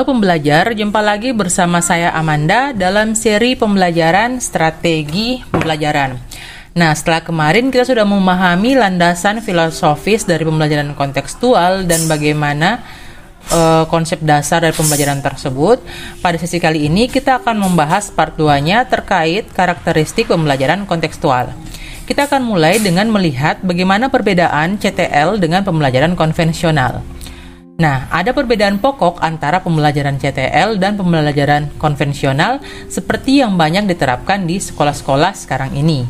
Halo pembelajar, jumpa lagi bersama saya Amanda dalam seri pembelajaran strategi pembelajaran. Nah, setelah kemarin kita sudah memahami landasan filosofis dari pembelajaran kontekstual dan bagaimana uh, konsep dasar dari pembelajaran tersebut. Pada sesi kali ini kita akan membahas part 2-nya terkait karakteristik pembelajaran kontekstual. Kita akan mulai dengan melihat bagaimana perbedaan CTL dengan pembelajaran konvensional. Nah, ada perbedaan pokok antara pembelajaran CTL dan pembelajaran konvensional seperti yang banyak diterapkan di sekolah-sekolah sekarang ini.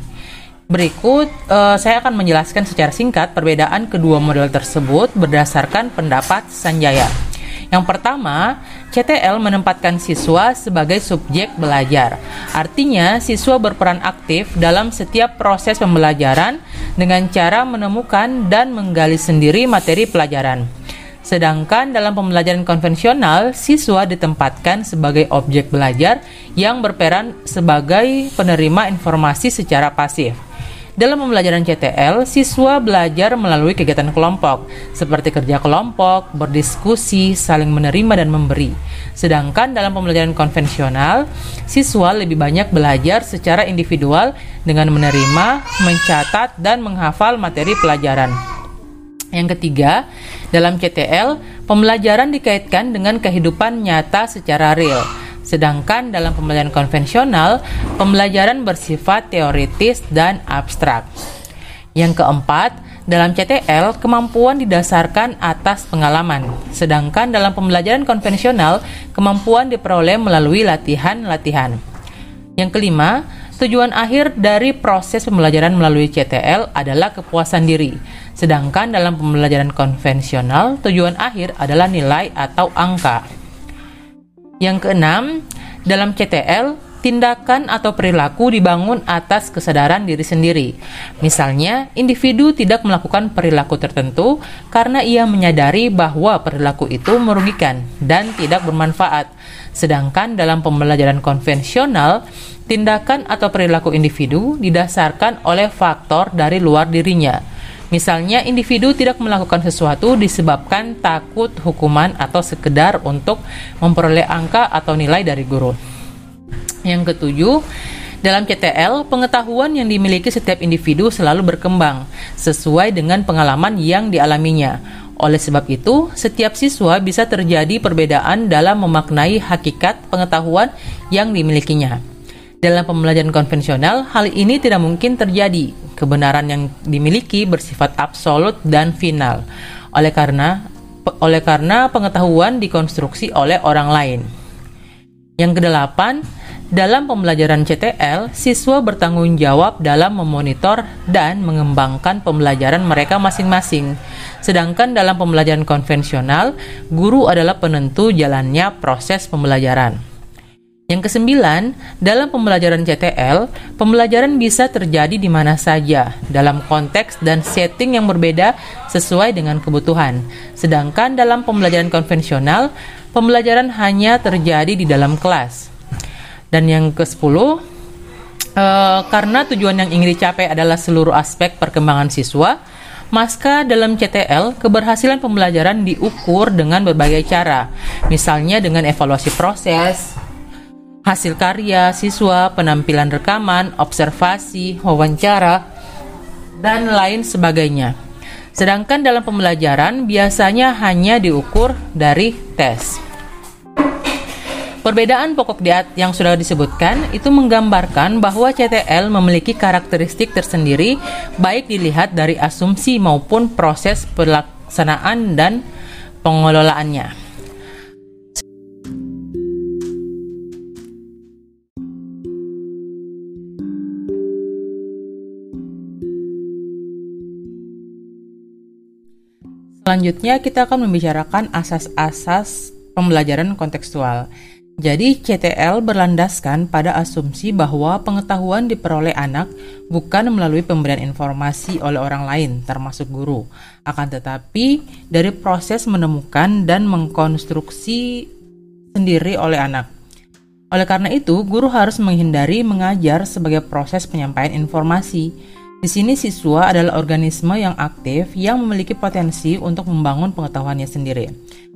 Berikut uh, saya akan menjelaskan secara singkat perbedaan kedua model tersebut berdasarkan pendapat Sanjaya. Yang pertama, CTL menempatkan siswa sebagai subjek belajar. Artinya, siswa berperan aktif dalam setiap proses pembelajaran dengan cara menemukan dan menggali sendiri materi pelajaran. Sedangkan dalam pembelajaran konvensional, siswa ditempatkan sebagai objek belajar yang berperan sebagai penerima informasi secara pasif. Dalam pembelajaran CTL, siswa belajar melalui kegiatan kelompok, seperti kerja kelompok, berdiskusi, saling menerima dan memberi. Sedangkan dalam pembelajaran konvensional, siswa lebih banyak belajar secara individual dengan menerima, mencatat, dan menghafal materi pelajaran. Yang ketiga, dalam CTL, pembelajaran dikaitkan dengan kehidupan nyata secara real. Sedangkan dalam pembelajaran konvensional, pembelajaran bersifat teoritis dan abstrak. Yang keempat, dalam CTL, kemampuan didasarkan atas pengalaman. Sedangkan dalam pembelajaran konvensional, kemampuan diperoleh melalui latihan-latihan. Yang kelima, Tujuan akhir dari proses pembelajaran melalui CTL adalah kepuasan diri. Sedangkan dalam pembelajaran konvensional, tujuan akhir adalah nilai atau angka. Yang keenam, dalam CTL, tindakan atau perilaku dibangun atas kesadaran diri sendiri. Misalnya, individu tidak melakukan perilaku tertentu karena ia menyadari bahwa perilaku itu merugikan dan tidak bermanfaat. Sedangkan dalam pembelajaran konvensional, Tindakan atau perilaku individu didasarkan oleh faktor dari luar dirinya. Misalnya, individu tidak melakukan sesuatu disebabkan takut hukuman atau sekedar untuk memperoleh angka atau nilai dari guru. Yang ketujuh, dalam CTL, pengetahuan yang dimiliki setiap individu selalu berkembang sesuai dengan pengalaman yang dialaminya. Oleh sebab itu, setiap siswa bisa terjadi perbedaan dalam memaknai hakikat pengetahuan yang dimilikinya. Dalam pembelajaran konvensional, hal ini tidak mungkin terjadi. Kebenaran yang dimiliki bersifat absolut dan final. Oleh karena oleh karena pengetahuan dikonstruksi oleh orang lain. Yang kedelapan, dalam pembelajaran CTL, siswa bertanggung jawab dalam memonitor dan mengembangkan pembelajaran mereka masing-masing. Sedangkan dalam pembelajaran konvensional, guru adalah penentu jalannya proses pembelajaran. Yang kesembilan, dalam pembelajaran CTL, pembelajaran bisa terjadi di mana saja, dalam konteks dan setting yang berbeda sesuai dengan kebutuhan. Sedangkan dalam pembelajaran konvensional, pembelajaran hanya terjadi di dalam kelas. Dan yang ke-10, uh, karena tujuan yang ingin dicapai adalah seluruh aspek perkembangan siswa, maka dalam CTL, keberhasilan pembelajaran diukur dengan berbagai cara, misalnya dengan evaluasi proses, hasil karya siswa, penampilan rekaman, observasi, wawancara, dan lain sebagainya. Sedangkan dalam pembelajaran biasanya hanya diukur dari tes. Perbedaan pokok diat yang sudah disebutkan itu menggambarkan bahwa CTL memiliki karakteristik tersendiri baik dilihat dari asumsi maupun proses pelaksanaan dan pengelolaannya. Selanjutnya kita akan membicarakan asas-asas pembelajaran kontekstual. Jadi CTL berlandaskan pada asumsi bahwa pengetahuan diperoleh anak bukan melalui pemberian informasi oleh orang lain termasuk guru, akan tetapi dari proses menemukan dan mengkonstruksi sendiri oleh anak. Oleh karena itu, guru harus menghindari mengajar sebagai proses penyampaian informasi di sini siswa adalah organisme yang aktif yang memiliki potensi untuk membangun pengetahuannya sendiri.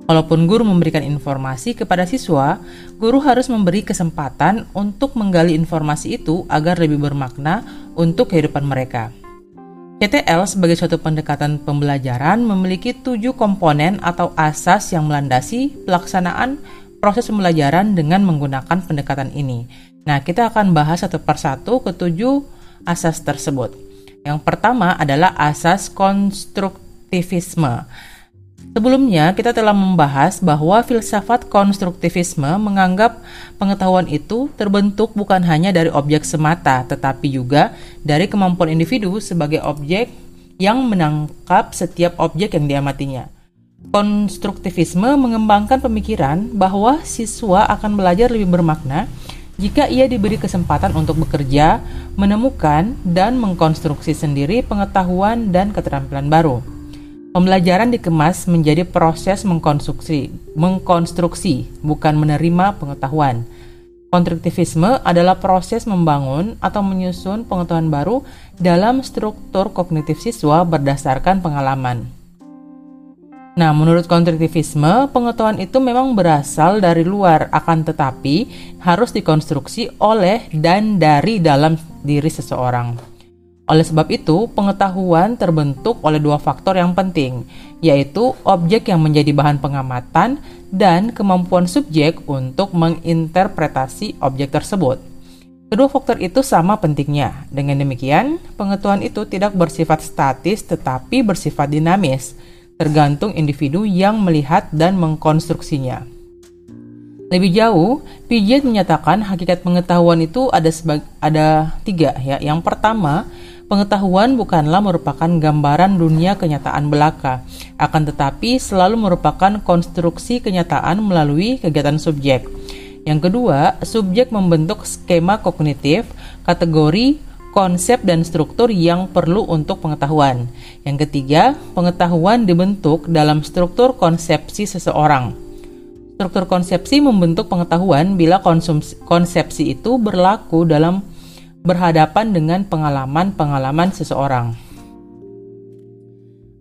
Walaupun guru memberikan informasi kepada siswa, guru harus memberi kesempatan untuk menggali informasi itu agar lebih bermakna untuk kehidupan mereka. CTL sebagai suatu pendekatan pembelajaran memiliki tujuh komponen atau asas yang melandasi pelaksanaan proses pembelajaran dengan menggunakan pendekatan ini. Nah, kita akan bahas satu persatu ketujuh asas tersebut. Yang pertama adalah asas konstruktivisme. Sebelumnya, kita telah membahas bahwa filsafat konstruktivisme menganggap pengetahuan itu terbentuk bukan hanya dari objek semata, tetapi juga dari kemampuan individu sebagai objek yang menangkap setiap objek yang diamatinya. Konstruktivisme mengembangkan pemikiran bahwa siswa akan belajar lebih bermakna jika ia diberi kesempatan untuk bekerja, menemukan, dan mengkonstruksi sendiri pengetahuan dan keterampilan baru. Pembelajaran dikemas menjadi proses mengkonstruksi, mengkonstruksi, bukan menerima pengetahuan. Konstruktivisme adalah proses membangun atau menyusun pengetahuan baru dalam struktur kognitif siswa berdasarkan pengalaman. Nah, menurut konstruktivisme, pengetahuan itu memang berasal dari luar, akan tetapi harus dikonstruksi oleh dan dari dalam diri seseorang. Oleh sebab itu, pengetahuan terbentuk oleh dua faktor yang penting, yaitu objek yang menjadi bahan pengamatan dan kemampuan subjek untuk menginterpretasi objek tersebut. Kedua faktor itu sama pentingnya. Dengan demikian, pengetahuan itu tidak bersifat statis tetapi bersifat dinamis, tergantung individu yang melihat dan mengkonstruksinya. Lebih jauh, Piaget menyatakan hakikat pengetahuan itu ada ada tiga ya. Yang pertama, Pengetahuan bukanlah merupakan gambaran dunia kenyataan belaka, akan tetapi selalu merupakan konstruksi kenyataan melalui kegiatan subjek. Yang kedua, subjek membentuk skema kognitif, kategori, konsep, dan struktur yang perlu untuk pengetahuan. Yang ketiga, pengetahuan dibentuk dalam struktur konsepsi seseorang. Struktur konsepsi membentuk pengetahuan bila konsepsi itu berlaku dalam berhadapan dengan pengalaman-pengalaman seseorang.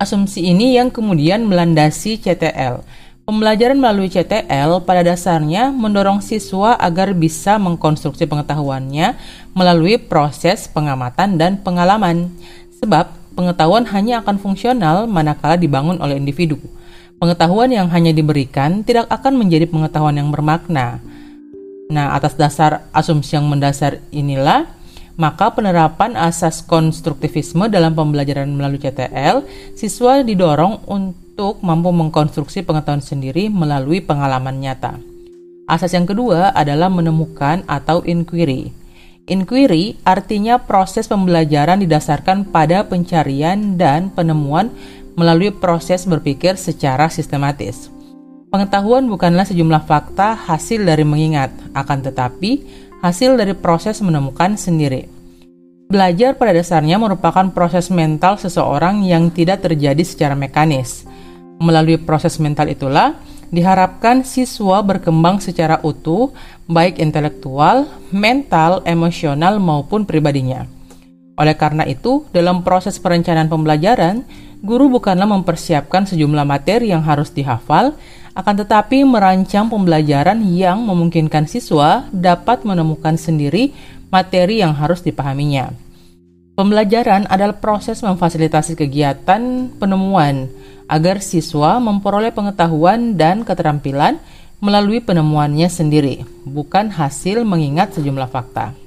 Asumsi ini yang kemudian melandasi CTL. Pembelajaran melalui CTL pada dasarnya mendorong siswa agar bisa mengkonstruksi pengetahuannya melalui proses pengamatan dan pengalaman. Sebab pengetahuan hanya akan fungsional manakala dibangun oleh individu. Pengetahuan yang hanya diberikan tidak akan menjadi pengetahuan yang bermakna. Nah, atas dasar asumsi yang mendasar inilah maka penerapan asas konstruktivisme dalam pembelajaran melalui CTL, siswa didorong untuk mampu mengkonstruksi pengetahuan sendiri melalui pengalaman nyata. Asas yang kedua adalah menemukan atau inquiry. Inquiry artinya proses pembelajaran didasarkan pada pencarian dan penemuan melalui proses berpikir secara sistematis. Pengetahuan bukanlah sejumlah fakta hasil dari mengingat, akan tetapi hasil dari proses menemukan sendiri. Belajar pada dasarnya merupakan proses mental seseorang yang tidak terjadi secara mekanis. Melalui proses mental itulah diharapkan siswa berkembang secara utuh, baik intelektual, mental, emosional, maupun pribadinya. Oleh karena itu, dalam proses perencanaan pembelajaran, guru bukanlah mempersiapkan sejumlah materi yang harus dihafal, akan tetapi merancang pembelajaran yang memungkinkan siswa dapat menemukan sendiri materi yang harus dipahaminya. Pembelajaran adalah proses memfasilitasi kegiatan penemuan agar siswa memperoleh pengetahuan dan keterampilan melalui penemuannya sendiri, bukan hasil mengingat sejumlah fakta.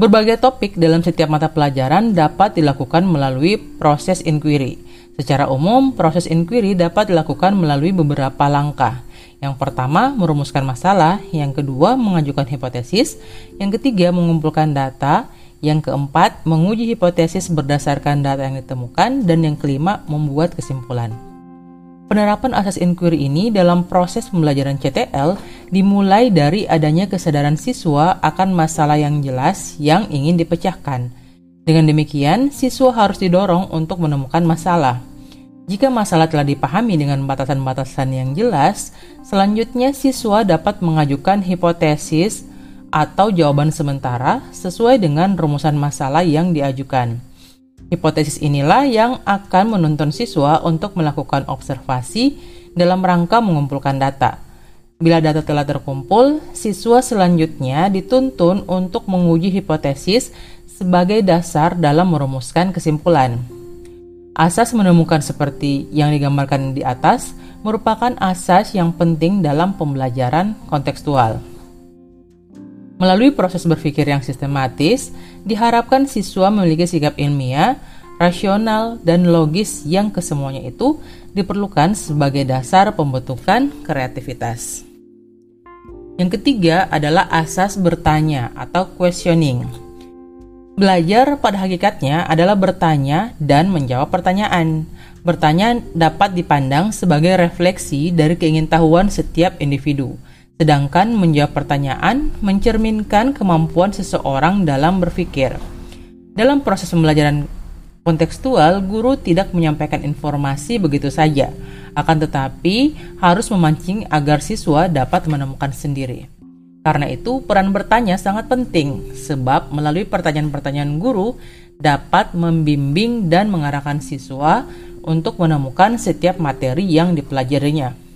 Berbagai topik dalam setiap mata pelajaran dapat dilakukan melalui proses inquiry. Secara umum, proses inquiry dapat dilakukan melalui beberapa langkah. Yang pertama, merumuskan masalah, yang kedua, mengajukan hipotesis, yang ketiga, mengumpulkan data, yang keempat, menguji hipotesis berdasarkan data yang ditemukan, dan yang kelima, membuat kesimpulan. Penerapan asas inquiry ini dalam proses pembelajaran CTL dimulai dari adanya kesadaran siswa akan masalah yang jelas yang ingin dipecahkan. Dengan demikian, siswa harus didorong untuk menemukan masalah. Jika masalah telah dipahami dengan batasan-batasan yang jelas, selanjutnya siswa dapat mengajukan hipotesis atau jawaban sementara sesuai dengan rumusan masalah yang diajukan. Hipotesis inilah yang akan menuntun siswa untuk melakukan observasi dalam rangka mengumpulkan data. Bila data telah terkumpul, siswa selanjutnya dituntun untuk menguji hipotesis sebagai dasar dalam merumuskan kesimpulan. Asas menemukan seperti yang digambarkan di atas merupakan asas yang penting dalam pembelajaran kontekstual. Melalui proses berpikir yang sistematis, diharapkan siswa memiliki sikap ilmiah, rasional, dan logis yang kesemuanya itu diperlukan sebagai dasar pembentukan kreativitas. Yang ketiga adalah asas bertanya atau questioning. Belajar pada hakikatnya adalah bertanya dan menjawab pertanyaan. Bertanya dapat dipandang sebagai refleksi dari keingintahuan setiap individu, sedangkan menjawab pertanyaan mencerminkan kemampuan seseorang dalam berpikir. Dalam proses pembelajaran kontekstual, guru tidak menyampaikan informasi begitu saja, akan tetapi harus memancing agar siswa dapat menemukan sendiri. Karena itu, peran bertanya sangat penting, sebab melalui pertanyaan-pertanyaan guru dapat membimbing dan mengarahkan siswa untuk menemukan setiap materi yang dipelajarinya.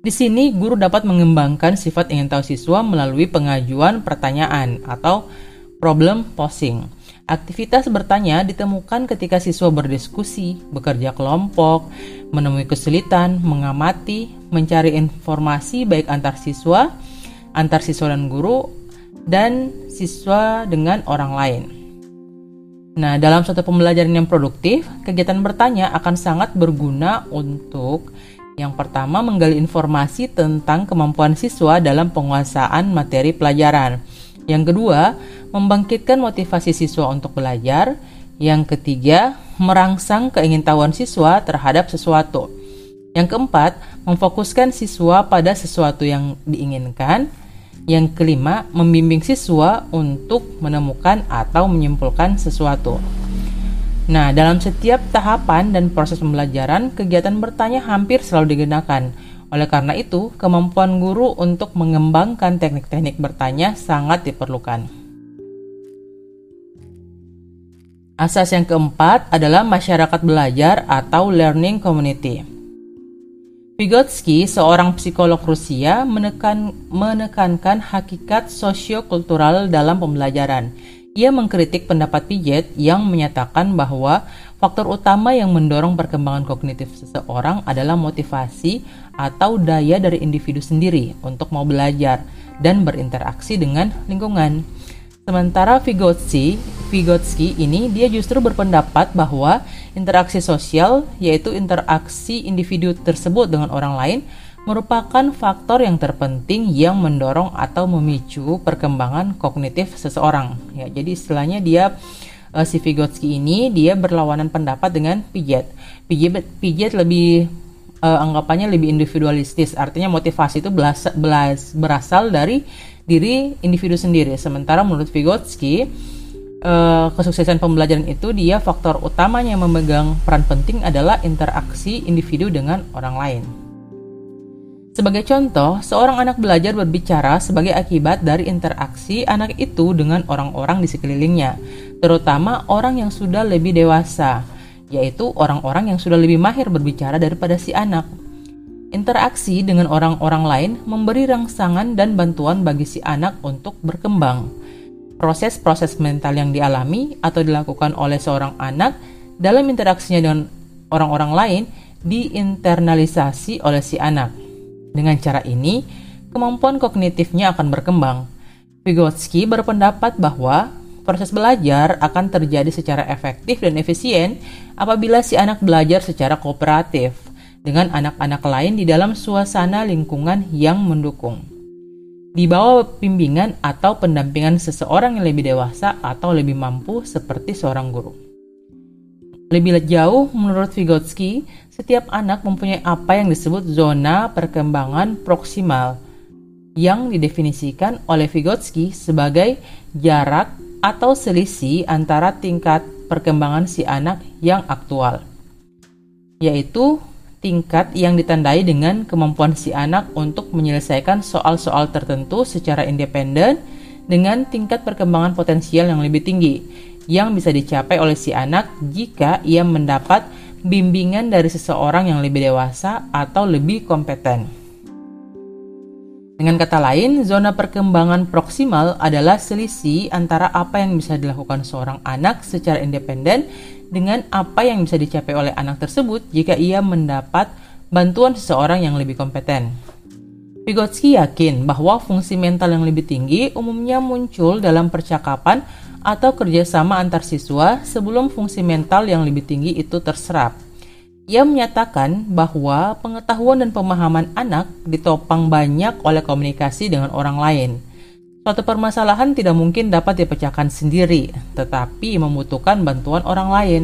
Di sini, guru dapat mengembangkan sifat ingin tahu siswa melalui pengajuan pertanyaan atau problem posing. Aktivitas bertanya ditemukan ketika siswa berdiskusi, bekerja kelompok, menemui kesulitan, mengamati, mencari informasi baik antar siswa, antar siswa dan guru dan siswa dengan orang lain. Nah, dalam suatu pembelajaran yang produktif, kegiatan bertanya akan sangat berguna untuk yang pertama menggali informasi tentang kemampuan siswa dalam penguasaan materi pelajaran. Yang kedua, membangkitkan motivasi siswa untuk belajar. Yang ketiga, merangsang keingintahuan siswa terhadap sesuatu. Yang keempat, memfokuskan siswa pada sesuatu yang diinginkan. Yang kelima, membimbing siswa untuk menemukan atau menyimpulkan sesuatu. Nah, dalam setiap tahapan dan proses pembelajaran, kegiatan bertanya hampir selalu digunakan. Oleh karena itu, kemampuan guru untuk mengembangkan teknik-teknik bertanya sangat diperlukan. Asas yang keempat adalah masyarakat belajar atau learning community. Vygotsky, seorang psikolog Rusia, menekan, menekankan hakikat sosiokultural dalam pembelajaran. Ia mengkritik pendapat Piaget yang menyatakan bahwa faktor utama yang mendorong perkembangan kognitif seseorang adalah motivasi atau daya dari individu sendiri untuk mau belajar dan berinteraksi dengan lingkungan. Sementara Vygotsky, Vygotsky ini dia justru berpendapat bahwa interaksi sosial yaitu interaksi individu tersebut dengan orang lain merupakan faktor yang terpenting yang mendorong atau memicu perkembangan kognitif seseorang. Ya, jadi istilahnya dia uh, si Vygotsky ini dia berlawanan pendapat dengan Piaget. Piaget, Piaget lebih uh, anggapannya lebih individualistis, artinya motivasi itu belas, belas, berasal dari diri individu sendiri. Sementara menurut Vygotsky, uh, kesuksesan pembelajaran itu dia faktor utamanya yang memegang peran penting adalah interaksi individu dengan orang lain. Sebagai contoh, seorang anak belajar berbicara sebagai akibat dari interaksi anak itu dengan orang-orang di sekelilingnya, terutama orang yang sudah lebih dewasa, yaitu orang-orang yang sudah lebih mahir berbicara daripada si anak. Interaksi dengan orang-orang lain memberi rangsangan dan bantuan bagi si anak untuk berkembang. Proses-proses mental yang dialami atau dilakukan oleh seorang anak dalam interaksinya dengan orang-orang lain diinternalisasi oleh si anak. Dengan cara ini, kemampuan kognitifnya akan berkembang. Vygotsky berpendapat bahwa proses belajar akan terjadi secara efektif dan efisien apabila si anak belajar secara kooperatif dengan anak-anak lain di dalam suasana lingkungan yang mendukung. Di bawah bimbingan atau pendampingan seseorang yang lebih dewasa atau lebih mampu seperti seorang guru. Lebih jauh, menurut Vygotsky, setiap anak mempunyai apa yang disebut zona perkembangan proksimal yang didefinisikan oleh Vygotsky sebagai jarak atau selisih antara tingkat perkembangan si anak yang aktual, yaitu tingkat yang ditandai dengan kemampuan si anak untuk menyelesaikan soal-soal tertentu secara independen dengan tingkat perkembangan potensial yang lebih tinggi, yang bisa dicapai oleh si anak jika ia mendapat bimbingan dari seseorang yang lebih dewasa atau lebih kompeten. Dengan kata lain, zona perkembangan proksimal adalah selisih antara apa yang bisa dilakukan seorang anak secara independen dengan apa yang bisa dicapai oleh anak tersebut jika ia mendapat bantuan seseorang yang lebih kompeten. Vygotsky yakin bahwa fungsi mental yang lebih tinggi umumnya muncul dalam percakapan atau kerjasama antar siswa sebelum fungsi mental yang lebih tinggi itu terserap. Ia menyatakan bahwa pengetahuan dan pemahaman anak ditopang banyak oleh komunikasi dengan orang lain. Suatu permasalahan tidak mungkin dapat dipecahkan sendiri, tetapi membutuhkan bantuan orang lain.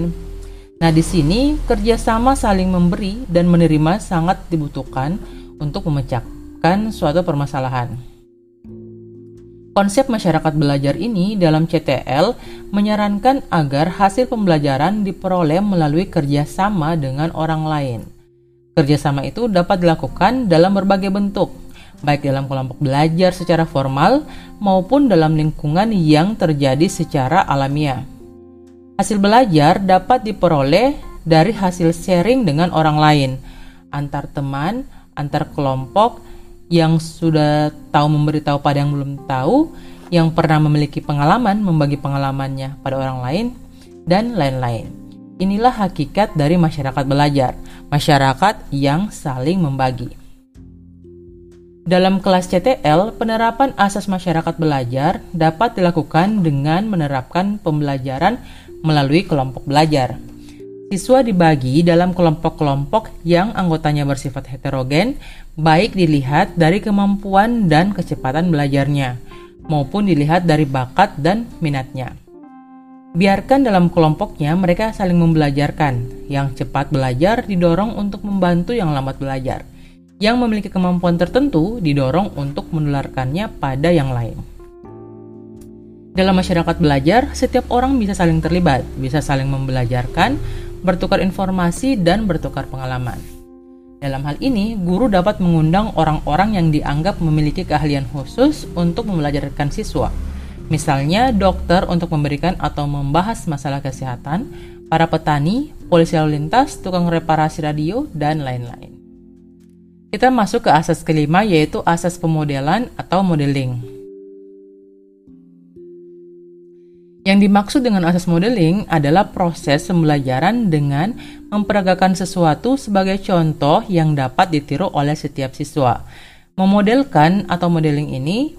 Nah, di sini kerjasama saling memberi dan menerima sangat dibutuhkan untuk memecahkan menyelesaikan suatu permasalahan. Konsep masyarakat belajar ini dalam CTL menyarankan agar hasil pembelajaran diperoleh melalui kerjasama dengan orang lain. Kerjasama itu dapat dilakukan dalam berbagai bentuk, baik dalam kelompok belajar secara formal maupun dalam lingkungan yang terjadi secara alamiah. Hasil belajar dapat diperoleh dari hasil sharing dengan orang lain, antar teman, antar kelompok, yang sudah tahu memberitahu pada yang belum tahu, yang pernah memiliki pengalaman membagi pengalamannya pada orang lain, dan lain-lain. Inilah hakikat dari masyarakat belajar, masyarakat yang saling membagi. Dalam kelas CTL, penerapan asas masyarakat belajar dapat dilakukan dengan menerapkan pembelajaran melalui kelompok belajar. Siswa dibagi dalam kelompok-kelompok yang anggotanya bersifat heterogen, baik dilihat dari kemampuan dan kecepatan belajarnya, maupun dilihat dari bakat dan minatnya. Biarkan dalam kelompoknya mereka saling membelajarkan. Yang cepat belajar didorong untuk membantu yang lambat belajar. Yang memiliki kemampuan tertentu didorong untuk menularkannya pada yang lain. Dalam masyarakat belajar, setiap orang bisa saling terlibat, bisa saling membelajarkan, bertukar informasi, dan bertukar pengalaman. Dalam hal ini, guru dapat mengundang orang-orang yang dianggap memiliki keahlian khusus untuk membelajarkan siswa. Misalnya, dokter untuk memberikan atau membahas masalah kesehatan, para petani, polisi lalu lintas, tukang reparasi radio, dan lain-lain. Kita masuk ke asas kelima yaitu asas pemodelan atau modeling. Yang dimaksud dengan asas modeling adalah proses pembelajaran dengan memperagakan sesuatu sebagai contoh yang dapat ditiru oleh setiap siswa. Memodelkan atau modeling ini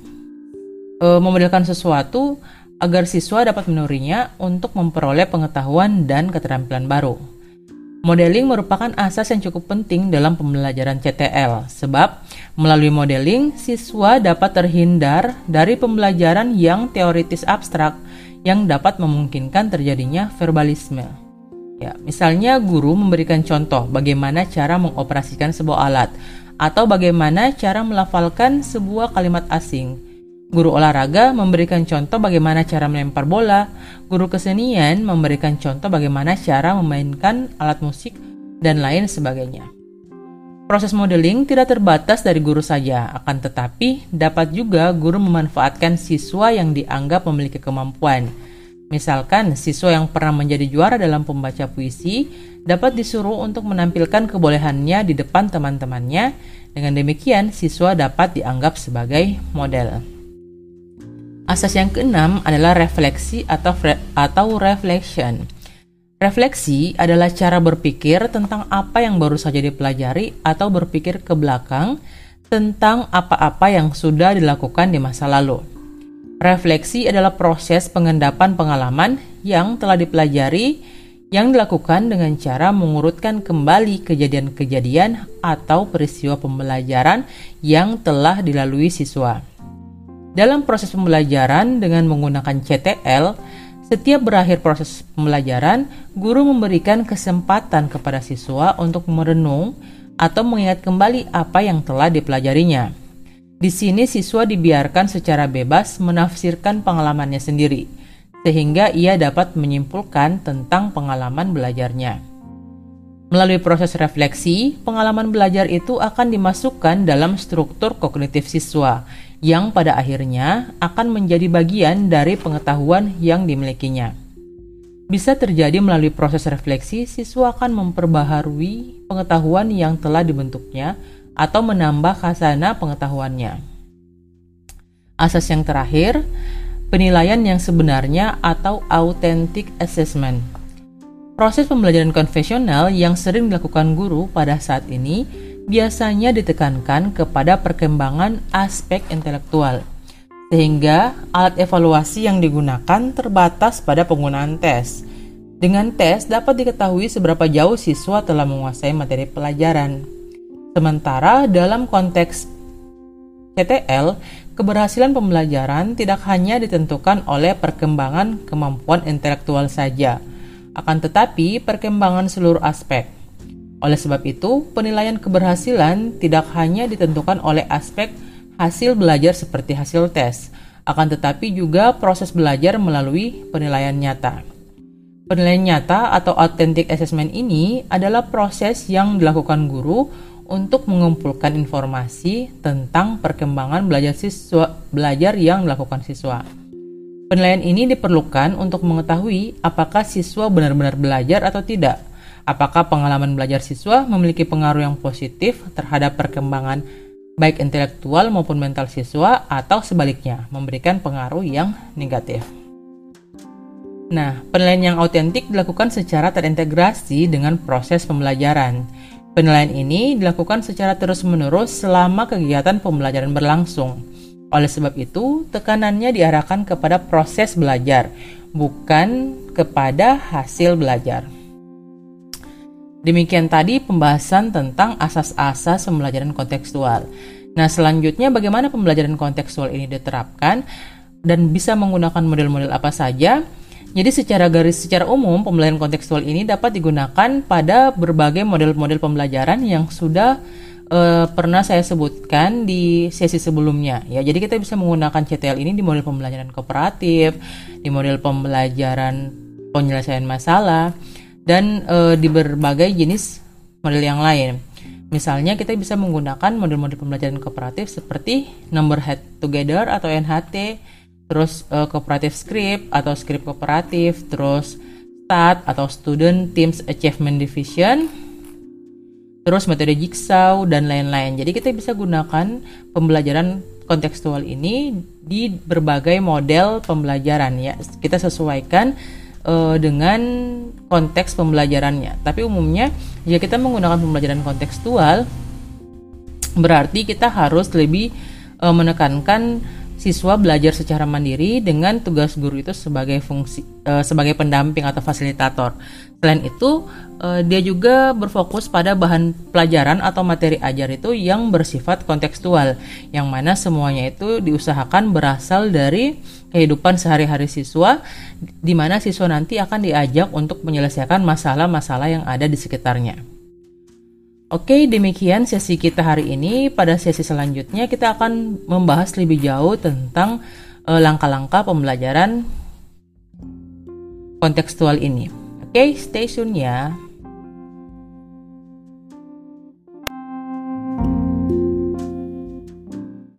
e, memodelkan sesuatu agar siswa dapat menurinya untuk memperoleh pengetahuan dan keterampilan baru. Modeling merupakan asas yang cukup penting dalam pembelajaran CTL, sebab melalui modeling siswa dapat terhindar dari pembelajaran yang teoritis abstrak yang dapat memungkinkan terjadinya verbalisme. Ya, misalnya guru memberikan contoh bagaimana cara mengoperasikan sebuah alat atau bagaimana cara melafalkan sebuah kalimat asing. Guru olahraga memberikan contoh bagaimana cara melempar bola, guru kesenian memberikan contoh bagaimana cara memainkan alat musik dan lain sebagainya. Proses modeling tidak terbatas dari guru saja, akan tetapi dapat juga guru memanfaatkan siswa yang dianggap memiliki kemampuan. Misalkan, siswa yang pernah menjadi juara dalam pembaca puisi dapat disuruh untuk menampilkan kebolehannya di depan teman-temannya. Dengan demikian, siswa dapat dianggap sebagai model. Asas yang keenam adalah refleksi atau, atau reflection. Refleksi adalah cara berpikir tentang apa yang baru saja dipelajari atau berpikir ke belakang tentang apa-apa yang sudah dilakukan di masa lalu. Refleksi adalah proses pengendapan pengalaman yang telah dipelajari yang dilakukan dengan cara mengurutkan kembali kejadian-kejadian atau peristiwa pembelajaran yang telah dilalui siswa. Dalam proses pembelajaran dengan menggunakan CTL, setiap berakhir proses pembelajaran, guru memberikan kesempatan kepada siswa untuk merenung atau mengingat kembali apa yang telah dipelajarinya. Di sini siswa dibiarkan secara bebas menafsirkan pengalamannya sendiri, sehingga ia dapat menyimpulkan tentang pengalaman belajarnya. Melalui proses refleksi, pengalaman belajar itu akan dimasukkan dalam struktur kognitif siswa yang pada akhirnya akan menjadi bagian dari pengetahuan yang dimilikinya. bisa terjadi melalui proses refleksi, siswa akan memperbaharui pengetahuan yang telah dibentuknya atau menambah khazanah pengetahuannya. Asas yang terakhir, penilaian yang sebenarnya atau authentic assessment. Proses pembelajaran konvensional yang sering dilakukan guru pada saat ini biasanya ditekankan kepada perkembangan aspek intelektual, sehingga alat evaluasi yang digunakan terbatas pada penggunaan tes. Dengan tes dapat diketahui seberapa jauh siswa telah menguasai materi pelajaran. Sementara dalam konteks CTL, keberhasilan pembelajaran tidak hanya ditentukan oleh perkembangan kemampuan intelektual saja, akan tetapi perkembangan seluruh aspek oleh sebab itu, penilaian keberhasilan tidak hanya ditentukan oleh aspek hasil belajar seperti hasil tes, akan tetapi juga proses belajar melalui penilaian nyata. Penilaian nyata atau authentic assessment ini adalah proses yang dilakukan guru untuk mengumpulkan informasi tentang perkembangan belajar siswa belajar yang dilakukan siswa. Penilaian ini diperlukan untuk mengetahui apakah siswa benar-benar belajar atau tidak Apakah pengalaman belajar siswa memiliki pengaruh yang positif terhadap perkembangan baik intelektual maupun mental siswa atau sebaliknya memberikan pengaruh yang negatif. Nah, penilaian yang autentik dilakukan secara terintegrasi dengan proses pembelajaran. Penilaian ini dilakukan secara terus-menerus selama kegiatan pembelajaran berlangsung. Oleh sebab itu, tekanannya diarahkan kepada proses belajar, bukan kepada hasil belajar. Demikian tadi pembahasan tentang asas-asas pembelajaran kontekstual. Nah, selanjutnya bagaimana pembelajaran kontekstual ini diterapkan dan bisa menggunakan model-model apa saja? Jadi secara garis secara umum pembelajaran kontekstual ini dapat digunakan pada berbagai model-model pembelajaran yang sudah uh, pernah saya sebutkan di sesi sebelumnya ya. Jadi kita bisa menggunakan CTL ini di model pembelajaran kooperatif, di model pembelajaran penyelesaian masalah, dan e, di berbagai jenis model yang lain. Misalnya kita bisa menggunakan model-model pembelajaran kooperatif seperti Number Head Together atau NHT, terus e, kooperatif script atau script kooperatif, terus STAT atau Student Teams Achievement Division, terus metode jigsaw dan lain-lain. Jadi kita bisa gunakan pembelajaran kontekstual ini di berbagai model pembelajaran ya. Kita sesuaikan uh, dengan konteks pembelajarannya. Tapi umumnya jika kita menggunakan pembelajaran kontekstual berarti kita harus lebih uh, menekankan siswa belajar secara mandiri dengan tugas guru itu sebagai fungsi uh, sebagai pendamping atau fasilitator. Selain itu, uh, dia juga berfokus pada bahan pelajaran atau materi ajar itu yang bersifat kontekstual, yang mana semuanya itu diusahakan berasal dari kehidupan sehari-hari siswa di mana siswa nanti akan diajak untuk menyelesaikan masalah-masalah yang ada di sekitarnya. Oke, demikian sesi kita hari ini. Pada sesi selanjutnya kita akan membahas lebih jauh tentang eh, langkah-langkah pembelajaran kontekstual ini. Oke, stay tune ya.